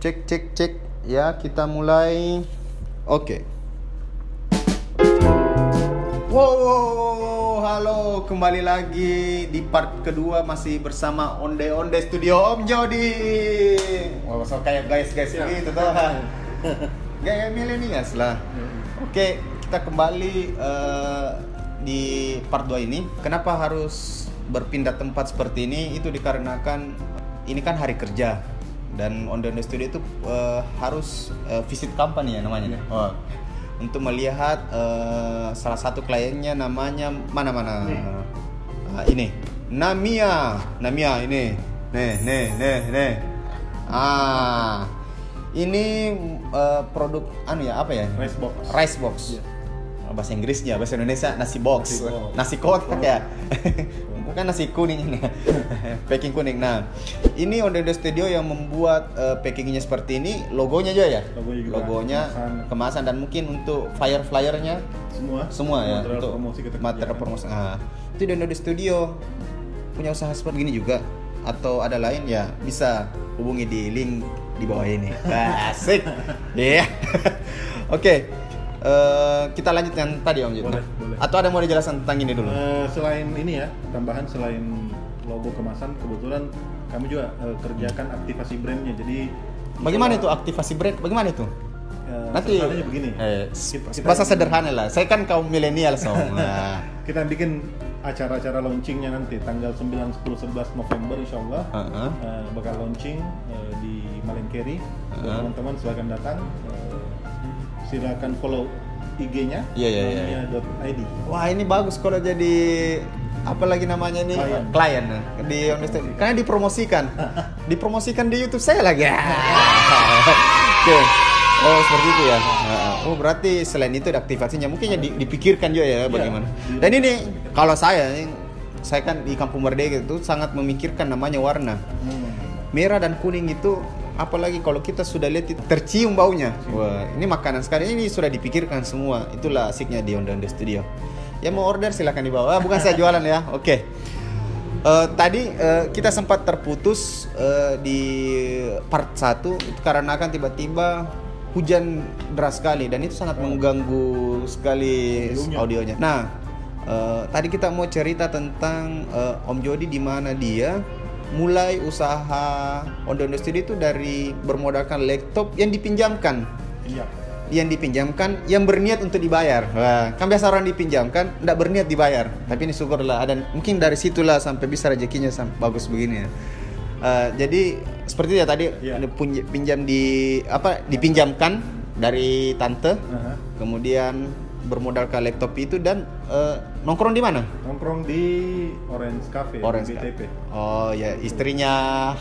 Cek cek cek ya kita mulai. Oke. Wow, wow, wow, halo kembali lagi di part kedua masih bersama Onde Onde Studio Om Jody. Wah, so kayak guys guys Siap. gitu tuh. Gaya milenials lah. Oke, kita kembali eh, di part 2 ini. Kenapa harus berpindah tempat seperti ini? Itu dikarenakan ini kan hari kerja dan on the studio itu eh, harus eh, visit company ya namanya. Nih. Oh, untuk melihat eh, salah satu kliennya namanya mana mana? Ah, ini. Namia. Namia ini. Nih nih nih nih. Ah. Ini eh, produk anu ya apa ya? Rice box. rice box. Iya. bahasa Inggrisnya bahasa Indonesia nasi box. Nasi box. nasi kotak ya bukan nasi kuning. Ini packing kuning. Nah ini Odedo Studio yang membuat eh, packingnya seperti ini. Logonya juga ya? Logonya juga, logonya kemasan. kemasan dan mungkin untuk flyer flyernya? Semua. Semua ya material untuk promosi kita material promosi. Ah itu di Odedo Studio. Punya usaha seperti ini juga. Atau ada lain ya bisa hubungi di link di bawah ini. Asik. Iya. Oke eh, kita lanjut yang tadi om Jun. Atau ada yang mau dijelaskan tentang ini dulu? Eh, selain ini ya tambahan selain logo kemasan kebetulan kami juga eh, kerjakan aktivasi brandnya. Jadi bagaimana itu aktivasi brand? Bagaimana itu? Eh, nanti begini. Eh, Kita- kita- bahasa sederhana lah. Saya kan kaum milenial so. Nah. kita bikin acara-acara launchingnya nanti tanggal 9, 10, 11 November insya Allah. Heeh. eh, bakal launching eh, di Malengkeri Buat Heeh. teman-teman silakan datang. Eh, silakan follow IG-nya Iya, iya, iya. namanya.id. Wah ini bagus kalau jadi apa lagi namanya ini? Klien. klien di Honest karena dipromosikan. Dipromosikan di YouTube saya lagi. Oke. Oh seperti itu ya. Oh berarti selain itu ada aktivasinya. Mungkin ya di- dipikirkan juga ya bagaimana. Iya. dan ini kalau saya saya kan di Kampung Merdeka itu sangat memikirkan namanya warna. Hmm. merah dan kuning itu apalagi kalau kita sudah lihat tercium baunya. Wah ini makanan sekali ini sudah dipikirkan semua. Itulah asiknya di Onda Onda Studio. Ya mau order silakan di bawah Ah, bukan saya jualan ya. Oke. Eh, tadi eh, kita sempat terputus eh, di part 1 itu karena kan tiba-tiba hujan deras sekali. Dan itu sangat mengganggu sekali Audionya. Nah, eh, tadi kita mau cerita tentang eh, Om Jody di mana dia mulai usaha Ondo Studio itu dari bermodalkan laptop yang dipinjamkan Iya. yang dipinjamkan yang berniat untuk dibayar. Wah, kan biasa orang dipinjamkan tidak berniat dibayar. Tapi ini syukurlah dan mungkin dari situlah sampai bisa rezekinya sam- bagus begini ya. Eh, jadi seperti ya tadi ada punj- pinjam di apa dipinjamkan dari tante, Aha. kemudian bermodalkan laptop itu dan eh, nongkrong di mana? Nongkrong di Orange Cafe Orange. BTP. Oh ya istrinya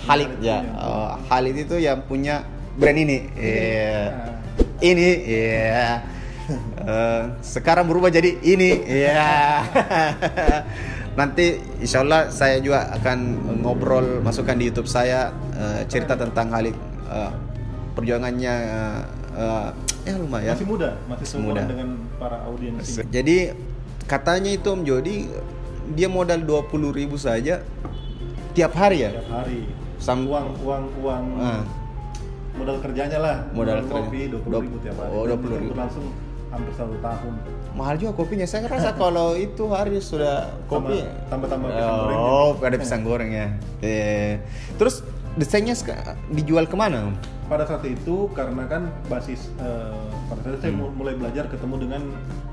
Khalid ya. punya. Oh, Khalid itu yang punya brand ini. Iya. Nah, Ini iya. Eh, sekarang berubah jadi ini iya. Nanti insya Allah saya juga akan ngobrol masukkan di YouTube saya eh, cerita tentang Khalid eh, perjuangannya eh, ya lumayan. masih muda, masih Masih muda. dengan para audiens. Jadi katanya itu Om Jody dia modal 20.000 ribu saja tiap hari ya. Tiap hari. Sam- uang uang uang Ah. modal kerjanya lah. Modal Uang kopi kerja. dua puluh ribu tiap hari. Oh, Dan 20.000. itu berlangsung hampir satu tahun. Mahal juga kopinya. Saya rasa kalau itu hari sudah kopi Tambah- tambah pisang goreng. Oh, ada pisang goreng ya. Eh. Terus desainnya dijual ke mana? Pada saat itu karena kan basis eh, pada saat itu saya Hmm. mu- mulai belajar ketemu dengan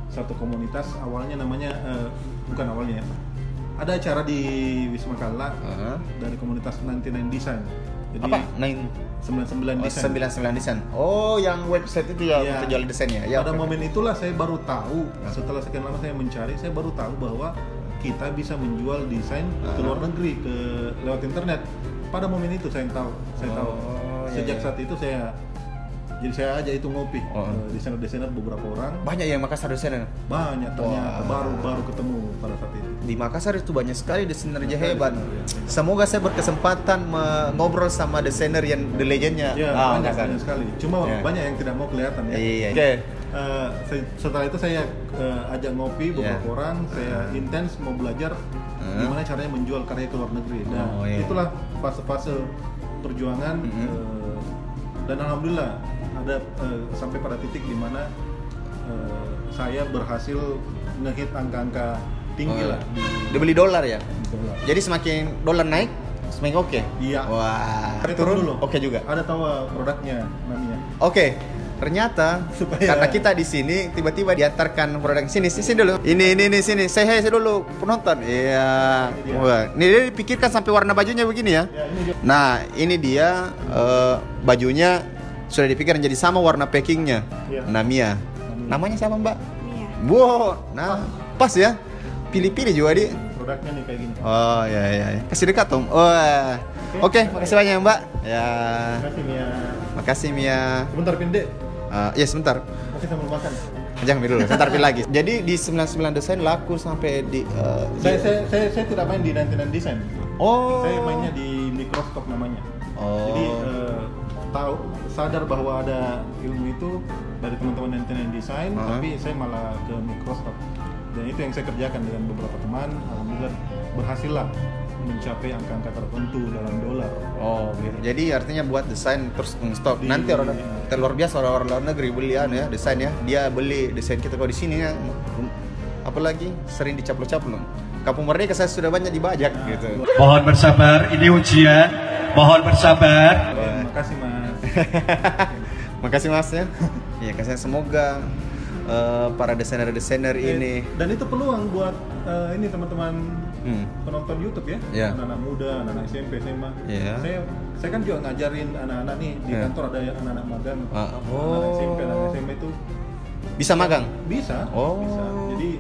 satu komunitas awalnya namanya eh, bukan awalnya ya. Ada acara di Wisma Kalla Heeh. dari komunitas 99 Design. Jadi Apa? Nine 99 oh, Design. 99 desain. Oh, yang website itu ya untuk jual desainnya. Ya. Pada oke. momen itulah saya baru tahu Ah. setelah sekian lama saya mencari saya baru tahu bahwa kita bisa menjual desain ke Ah. luar negeri ke lewat internet. Pada momen itu saya tahu, saya tahu. Oh, iya, Sejak iya. saat itu saya jadi saya aja itu ngopi Oh. ke desainer-desainer beberapa orang. Banyak yang Makassar desainer. Banyak ternyata baru baru ketemu pada saat itu. Di Makassar itu banyak sekali desainernya Banyak hebat. ya. Semoga saya berkesempatan me- ngobrol sama desainer yang the legendnya. Ya, Ah, banyak, banyak sekali. Cuma Ya. banyak yang tidak mau kelihatan ya. Iya. Oke. Eh, se- setelah itu saya eh, ajak ngopi beberapa Ya. orang, saya intens mau belajar Hmm. gimana caranya menjual karya ke luar negeri. Nah, Oh, iya. itulah fase-fase perjuangan Mhm. eh, dan alhamdulillah ada eh, sampai pada titik di mana eh, saya berhasil ngehit angka-angka tinggi Oh. lah di, Dia beli dolar ya. di dolar. Jadi semakin dolar naik, semakin oke. Iya. Wah. Kita Turun dulu. oke juga. Ada tahu produknya namanya. Oke. Ternyata Supaya- karena kita di sini tiba-tiba diantarkan produk sini sini dulu. Ini ini ini sini. Saya hey, dulu penonton. Iya. Ini dia. Wah, ini dia dipikirkan sampai warna bajunya begini ya. Ya ini dia. Nah, ini dia eh, bajunya sudah dipikir jadi sama warna packingnya. Iya. Namia. Namanya siapa Mbak? Mia. Wow, nah pas ya. Pilih-pilih juga di. Produknya nih kayak gini. Oh ya ya. ya. Kasih dekat Om. Wah. Oke, makasih banyak Mbak. Ya. Terima kasih Mia. Makasih Mia. Sebentar pinde. Eh, ya sebentar. Masih sambil makan. Jangan dulu, sebentar pilih lagi. Jadi di 99 desain laku sampai di eh, Saya, di- saya, saya, saya tidak main di 99 Design. Oh. Saya mainnya di Microstock namanya. Oh. Jadi eh, tahu sadar bahwa ada ilmu itu dari teman-teman 99 Design, Uh-huh. tapi saya malah ke Microstock. Dan itu yang saya kerjakan dengan beberapa teman. Alhamdulillah berhasil lah mencapai angka-angka tertentu dalam dolar. Oh, gitu. Jadi artinya buat desain terus stok. Di- Nanti orang terluar biasa orang luar negeri belian ya desain ya. Dia beli desain kita kalau di sini ya. Apalagi sering dicaplok-caplok. Kampung Merdeka saya sudah banyak dibajak gitu. Mohon bersabar, ini ujian. Mohon bersabar. Terima kasih mas. Makasih Mas ya. Iya, kasih semoga eh, para desainer-desainer ini Dan itu peluang buat eh, ini teman-teman Hmm. penonton YouTube ya, Iya. anak-anak muda, anak-anak SMP, SMA. Iya. Saya saya kan juga ngajarin anak-anak nih di Iya. kantor ada anak-anak magang, Ah, anak-anak SMP, oh. anak SMA itu bisa magang. bisa, Oh. bisa. Jadi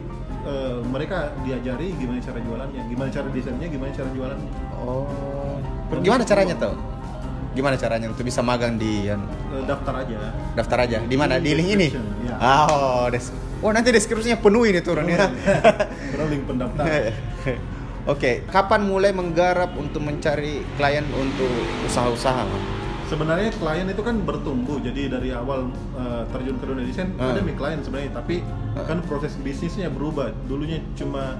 eh, mereka diajari gimana cara jualannya, gimana cara desainnya, gimana cara jualannya. Oh. Gimana caranya tuh? Gimana caranya untuk bisa magang di an- Eh, daftar aja. daftar aja di mana di Di link ini. Ah, oh des oh nanti deskripsinya penuh ini turun ya Terus link pendaftaran. oke kapan mulai menggarap untuk mencari klien untuk usaha-usaha Sebenarnya klien itu kan bertumbuh, jadi dari awal eh, terjun ke dunia desain Ah. ada nih klien sebenarnya, tapi Ah. kan proses bisnisnya berubah. Dulunya cuma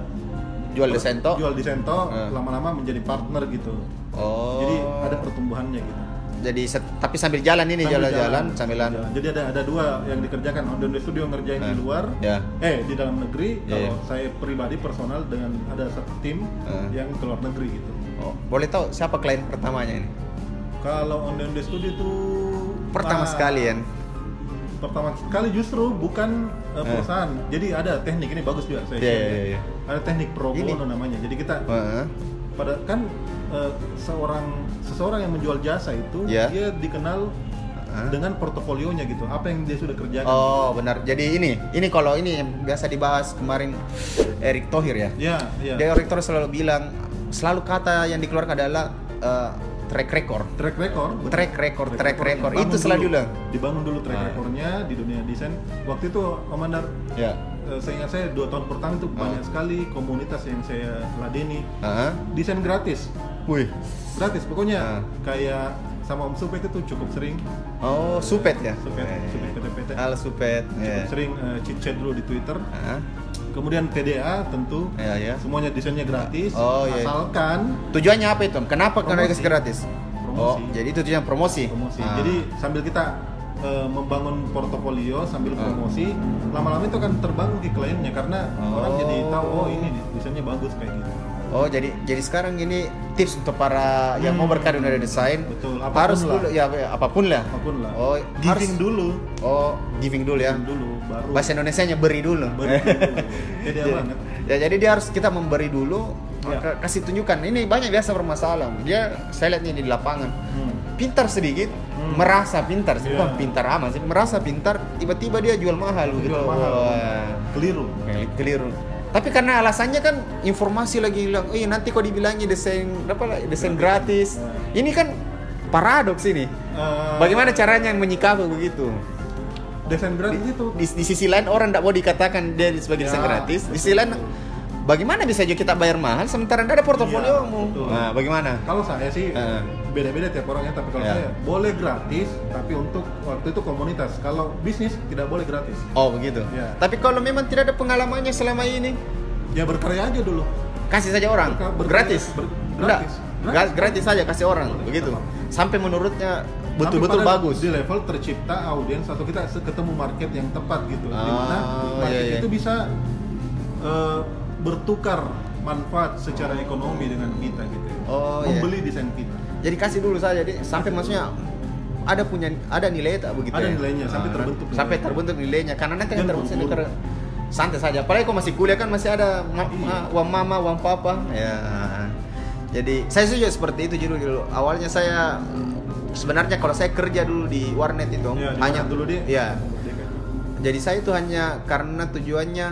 jual desain toh jual desain toh, Ah. lama-lama menjadi partner gitu. oh Jadi ada pertumbuhannya gitu. Jadi set- tapi sambil jalan ini jalan-jalan sambilan jalan. Jadi ada ada dua yang dikerjakan. Onde Studio ngerjain di Ah. luar, ya eh di dalam negeri. Ya, Kalau ya. saya pribadi personal dengan ada satu tim Ah. yang ke luar negeri gitu. oh, boleh tahu siapa klien pertamanya ini Kalau Onde Onde Studio itu pertama ah, sekali ya pertama sekali justru bukan uh, Eh. perusahaan. Jadi ada teknik ini bagus juga saya Iya, iya, ya. iya. Ada teknik pro bono namanya. Jadi kita Heeh. Pada kan uh, seorang seseorang yang menjual jasa itu Iya. dia dikenal dengan portofolionya gitu. Apa yang dia sudah kerjakan. Oh benar. Jadi ini, ini kalau ini yang biasa dibahas kemarin Erick Thohir ya. Ya, ya. Dia Erick Thohir selalu bilang, selalu kata yang dikeluarkan adalah eh, track record. track record betul. Track record, track record. Dibangun Itu selalu dulu. diulang. dibangun dulu track Ah. recordnya di dunia desain waktu itu Om Andar Ya. eh, saya ingat saya dua tahun pertama itu Ah. banyak sekali komunitas yang saya ladeni Heeh. desain gratis Wih. gratis pokoknya Ah. kayak sama Om Supet itu cukup sering Oh, Supet ya? Supet, Eh, Supet PT-PT. Halo Supet. cukup Ya. sering eh, chit chat dulu di Twitter Heeh. kemudian TDA tentu Ya, ya. semuanya desainnya gratis Oh, iya. asalkan Tujuannya apa itu? Kenapa karena Promosi. gratis? Oh, Promosi. jadi itu tujuan promosi. promosi Ah. jadi sambil kita eh, membangun portofolio sambil Ah. promosi lama-lama itu akan terbangun ke kliennya karena Oh. orang jadi tahu oh ini desainnya bagus kayak gitu Oh jadi jadi sekarang ini tips untuk para yang Hmm. mau berkarir dari desain Betul, apa pun harus lah. dulu ya ya, apa pun lah. apa pun lah Oh giving harus- dulu Oh giving dulu ya. giving dulu baru Bahasa Indonesia nya beri dulu. beri dulu Jadi- banget Ya jadi dia harus kita memberi dulu Ya. kasih tunjukkan. Ini banyak biasa bermasalah. Dia saya lihat nih di lapangan Hmm. Pintar sedikit, Hmm. merasa pintar sih, Iya. bukan pintar amat sih, merasa pintar, tiba-tiba dia jual mahal gitu. Jual mahal. Wah. keliru Keli- keliru tapi karena alasannya kan informasi lagi bilang oh iya nanti kok dibilangnya desain apa desain gratis Nah. ini kan paradoks ini Eh, bagaimana caranya menyikapi begitu desain gratis itu di, di sisi lain orang tidak mau dikatakan dia sebagai desain Ya, gratis di sisi lain. Bagaimana bisa juga kita bayar mahal sementara ada portofolio Iya, nah bagaimana kalau saya sih Eh. beda-beda tiap orangnya tapi kalau Ya. saya boleh gratis tapi untuk waktu itu komunitas kalau bisnis tidak boleh gratis oh begitu Ya. tapi kalau memang tidak ada pengalamannya selama ini ya berkarya aja dulu kasih saja orang Berka- berkarya- gratis ber- gratis. Gra- gratis saja kasih orang Boleh, begitu sampai menurutnya betul-betul bagus. Di level tercipta audiens atau kita ketemu market yang tepat gitu. di Ah, mana market iya, iya. itu bisa bertukar manfaat secara ekonomi dengan kita gitu. Oh, iya. Membeli desain kita. Jadi kasih dulu saja, jadi sampai maksudnya ada punya ada nilai tak begitu Ada ya? nilainya, sampai Ah, terbentuk sampai nilainya. terbentuk nilainya karena nanti Dan terbentuk ter- santai saja apalagi kalau masih kuliah kan masih ada ma- Iya. ma- uang mama uang papa ya jadi saya juga seperti itu dulu dulu awalnya saya sebenarnya kalau saya kerja dulu di warnet itu Ya, hanya dulu dia. ya jadi saya itu hanya karena tujuannya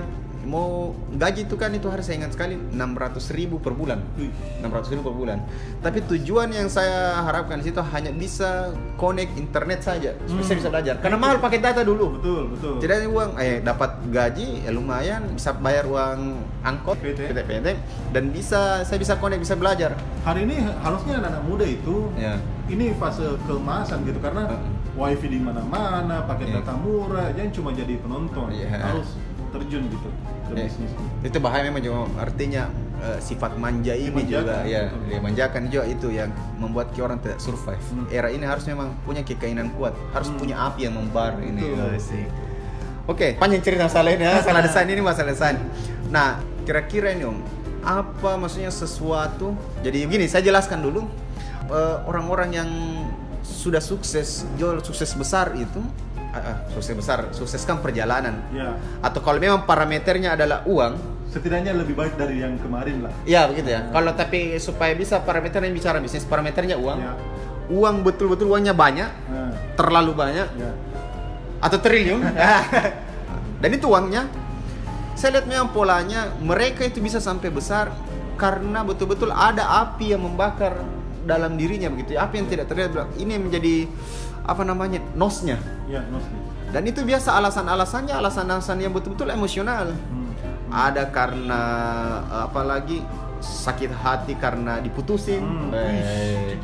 mau gaji itu kan itu harus saya ingat sekali 600 ribu per bulan Wih. 600 ribu per bulan. Tapi tujuan yang saya harapkan di situ hanya bisa connect internet saja, supaya Hmm. saya bisa belajar. Karena mahal pakai data dulu. Betul, betul. Tidak ada uang, eh dapat gaji ya lumayan, bisa bayar uang angkot, PT. PT, PT, dan bisa saya bisa connect, bisa belajar. Hari ini harusnya anak-anak muda itu Ya. ini fase keemasan gitu karena Heeh. wifi di mana-mana, pakai Iya. data murah, jangan cuma jadi penonton, Iya. harus terjun gitu ke Eh, bisnis. itu bahaya memang juga artinya eh, sifat manja ini Dimanjakan, juga ya betul. dimanjakan juga itu yang membuat kita orang tidak survive Hmm. era ini harus memang punya keinginan kuat harus Hmm. punya api yang membara ini. Asik. oke panjang cerita masalah ini masalah desain ini masalah desain nah kira-kira ini om apa maksudnya sesuatu jadi begini saya jelaskan dulu Eh, orang-orang yang sudah sukses jual sukses besar itu ah, sukses besar sukseskan perjalanan Ya, atau kalau memang parameternya adalah uang setidaknya lebih baik dari yang kemarin lah. Ya begitu ya. Kalau tapi supaya bisa parameternya bicara bisnis, parameternya uang. Ya. Uang betul-betul uangnya banyak, Nah, terlalu banyak ya. atau triliun. Dan itu uangnya. Saya lihat memang polanya mereka itu bisa sampai besar karena betul-betul ada api yang membakar dalam dirinya begitu ya. Api yang tidak terlihat. Ini yang menjadi apa namanya? nosnya. Ya, Nosli. Dan itu biasa alasan-alasannya alasan-alasan yang betul-betul emosional. Hmm. ada karena eh, apalagi sakit hati karena diputusin Hmm. Eh,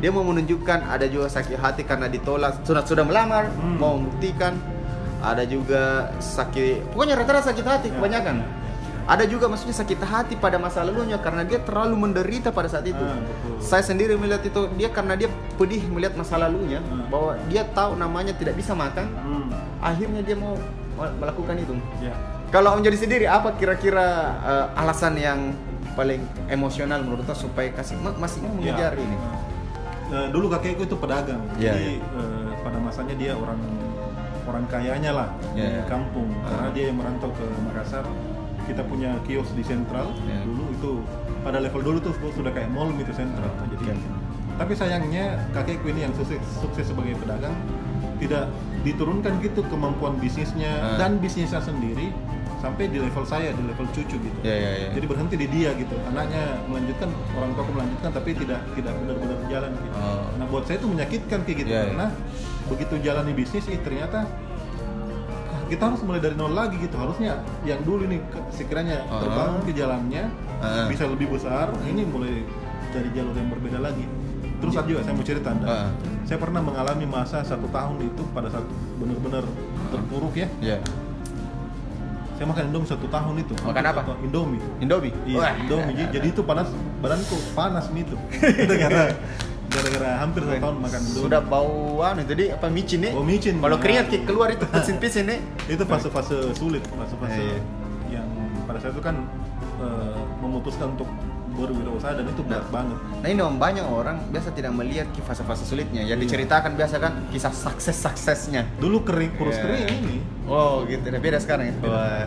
dia mau menunjukkan ada juga sakit hati karena ditolak sudah sudah melamar Hmm. mau membuktikan ada juga sakit pokoknya rata-rata sakit hati Ya. kebanyakan ada juga maksudnya sakit hati pada masa lalunya karena dia terlalu menderita pada saat itu betul. saya sendiri melihat itu dia karena dia pedih melihat masa lalunya Hmm. bahwa dia tahu namanya tidak bisa makan Hmm. akhirnya dia mau melakukan itu Ya. kalau Om jadi sendiri apa kira-kira eh, alasan yang paling emosional menurut Om supaya kasih ma- masih mau mengejar Ya. ini? Eh, dulu kakekku itu pedagang, Ya, jadi eh, pada masanya dia orang orang kayanya lah Ya, di ya. kampung, karena Ah. dia yang merantau ke Makassar. Kita punya kios di sentral Ya. dulu itu pada level dulu tuh sudah kayak mall gitu sentral. Oh, jadi, oke. tapi sayangnya kakekku ini yang sukses, sukses sebagai pedagang tidak diturunkan gitu kemampuan bisnisnya Ah. dan bisnisnya sendiri sampai di level saya, di level cucu gitu. Ya ya ya. Jadi berhenti di dia gitu. Anaknya melanjutkan, orang tua melanjutkan tapi tidak tidak benar-benar jalan gitu. Oh. Nah buat saya itu menyakitkan kayak gitu Iya, iya. karena begitu jalani bisnis, ternyata kita harus mulai dari nol lagi gitu. Harusnya yang dulu nih sekiranya Ah. terbangun ke jalannya Ah. bisa lebih besar. Ini mulai dari jalur yang berbeda lagi. Terus ada juga saya mau cerita anda. Ah. Saya pernah mengalami masa satu tahun itu pada saat benar-benar terpuruk ya. Ya. Saya makan Indomie satu tahun itu. Makan apa? Indomie. Indomie. Iya, Wah. Indomie. Jadi- itu panas, badanku panas nih itu. gara-gara hampir satu tahun makan Indomie. Sudah bauan itu dia apa micin nih? Bau micin. Kalau Ya. keringat kayak keluar itu pisin-pisin nih. Itu fase-fase sulit, fase-fase Iya. yang pada saat itu kan eh, memutuskan untuk berwirausaha dan itu berat banget. Nah ini om banyak orang biasa tidak melihat fase-fase sulitnya. Yang Iya. diceritakan biasa kan kisah sukses-suksesnya. Dulu kering, kurus Iya. kering ini. Oh gitu, Nah, beda sekarang ya. Beda. Wah.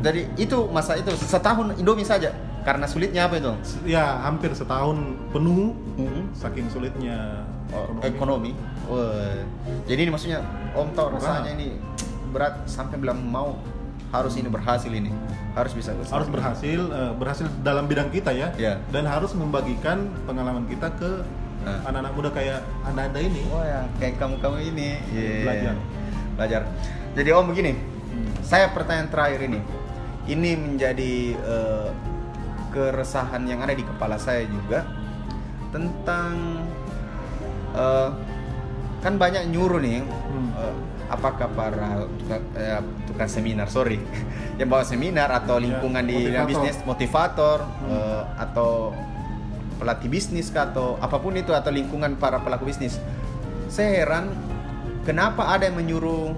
Jadi itu masa itu setahun Indomie saja. Karena sulitnya apa itu? Ya hampir setahun penuh Hmm. saking sulitnya Oh, ekonomi. Wah. Jadi ini maksudnya Om tahu rasanya ini berat sampai bilang mau harus ini berhasil ini. Harus bisa harus berhasil eh, berhasil dalam bidang kita ya Iya. dan harus membagikan pengalaman kita ke Ah. anak-anak muda kayak anda-anda ini Oh ya, kayak kamu-kamu ini. Iya. Belajar. Belajar. Jadi Om begini. Hmm. Saya pertanyaan terakhir ini. Ini menjadi eh, keresahan yang ada di kepala saya juga tentang eh, kan banyak nyuruh nih Hmm. eh, apakah para tukang, eh, tukang seminar sorry yang bawa seminar atau Ya, lingkungan di motivator. bisnis motivator Hmm. eh, atau pelatih bisnis kah, atau apa pun itu atau lingkungan para pelaku bisnis saya heran kenapa ada yang menyuruh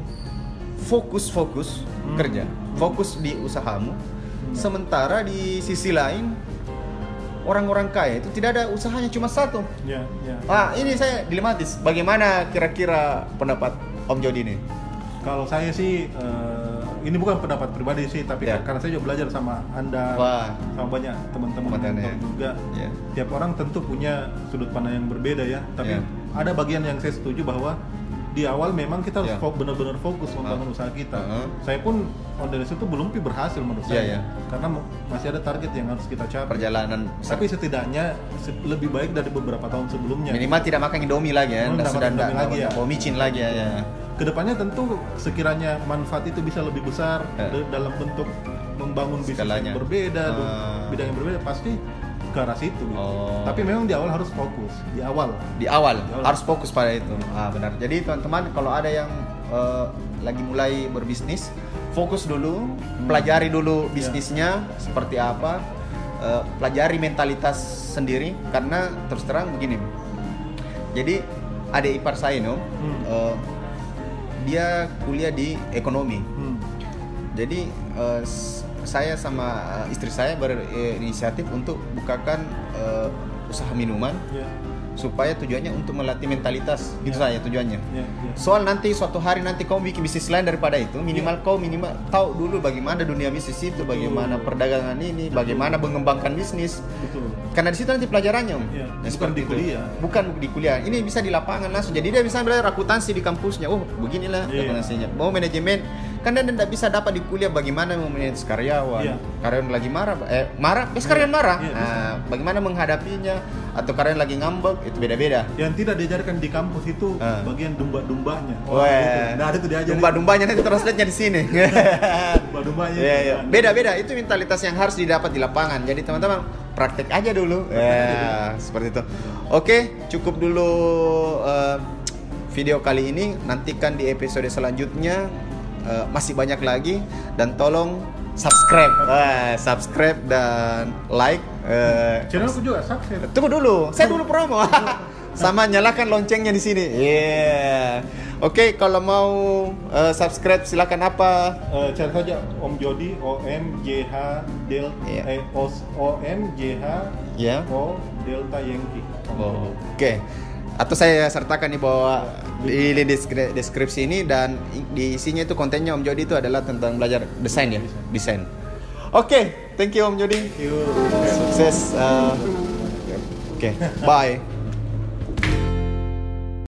fokus-fokus Hmm. kerja, fokus di usahamu, sementara di sisi lain orang-orang kaya itu tidak ada usahanya cuma satu. Ya, ya. Ah, ini saya dilematis. Bagaimana kira-kira pendapat Om Jody ini? Kalau saya sih eh, ini bukan pendapat pribadi sih, tapi Ya. karena saya juga belajar sama anda, Wah. sama banyak teman-teman ya. juga. Ya. Tiap orang tentu punya sudut pandang yang berbeda ya, tapi Ya. ada bagian yang saya setuju bahwa di awal memang kita harus Ya. fo- benar-benar fokus membangun Ah. usaha kita. Ah. Saya pun on dari situ belum berhasil menurut Ya, saya, ya. karena masih ada target yang harus kita capai. Perjalanan Tapi setidaknya se- lebih baik dari beberapa tahun sebelumnya. minimal tidak makan Indomie lagi ya, dan tidak sudah makan Indomie lagi ya. mau micin lagi ya. ya. ke depannya tentu sekiranya manfaat itu bisa lebih besar Ya. da- dalam bentuk membangun bisnis yang berbeda, Ah. bidang yang berbeda pasti ke arah situ. gitu. Oh. Tapi memang di awal harus fokus di awal. Di awal, Di awal. harus fokus pada itu. Ah benar. Jadi teman-teman kalau ada yang eh, lagi mulai berbisnis, fokus dulu, pelajari dulu Ya. bisnisnya seperti apa, eh, pelajari mentalitas sendiri karena terus terang begini. Jadi adik ipar saya no, Hmm. eh, dia kuliah di ekonomi. Hmm. Jadi s- saya sama eh, istri saya berinisiatif untuk bukakan eh, usaha minuman Ya, supaya tujuannya untuk melatih mentalitas gitu Ya. saya tujuannya. ya, ya. Soal nanti suatu hari nanti kau bikin bisnis lain daripada itu, minimal Ya. kau minimal tahu dulu bagaimana dunia bisnis itu, bagaimana perdagangan ini, bagaimana mengembangkan bisnis. Betul. Karena di situ nanti pelajarannya. Iya, Nah, bukan seperti di itu. kuliah. Bukan di kuliah. Ini bisa di lapangan langsung. Jadi dia bisa belajar akuntansi di kampusnya. Oh, beginilah Iya. akuntansinya. Mau manajemen kan dia tidak bisa dapat di kuliah bagaimana memanage karyawan. Iya. Karyawan lagi marah, eh marah, eh karyawan marah. Iya, bisa. Nah, bagaimana menghadapinya atau karyawan lagi ngambek itu beda-beda. Yang tidak diajarkan di kampus itu Ah. bagian domba-dombanya. Wah, Nah, ada tuh diajarin. Domba-dombanya nanti translate-nya di sini. Domba-dombanya. Iya, iya. Nah, Beda-beda itu mentalitas yang harus didapat di lapangan. Jadi teman-teman praktek aja dulu. Ya, seperti itu. Oke, cukup dulu eh, video kali ini. Nantikan di episode selanjutnya Eh, masih banyak lagi dan tolong subscribe, Eh, subscribe dan like. Eh, Channelku juga sukses. Tunggu dulu, saya dulu promo. Sama nyalakan loncengnya di sini. Iya. Oke, kalau mau eh, subscribe silakan apa? Eh, cari saja Om Jody O M J H Del Iya. eh, O, o M J H Ya. O Delta Yankee. Oh, Oke. Atau saya sertakan nih bahwa di, di deskri- deskripsi ini dan di isinya itu kontennya Om Jody itu adalah tentang belajar desain ya, desain. Oke, thank you Om Jody. Yuk. Sukses. eh, Oke, bye.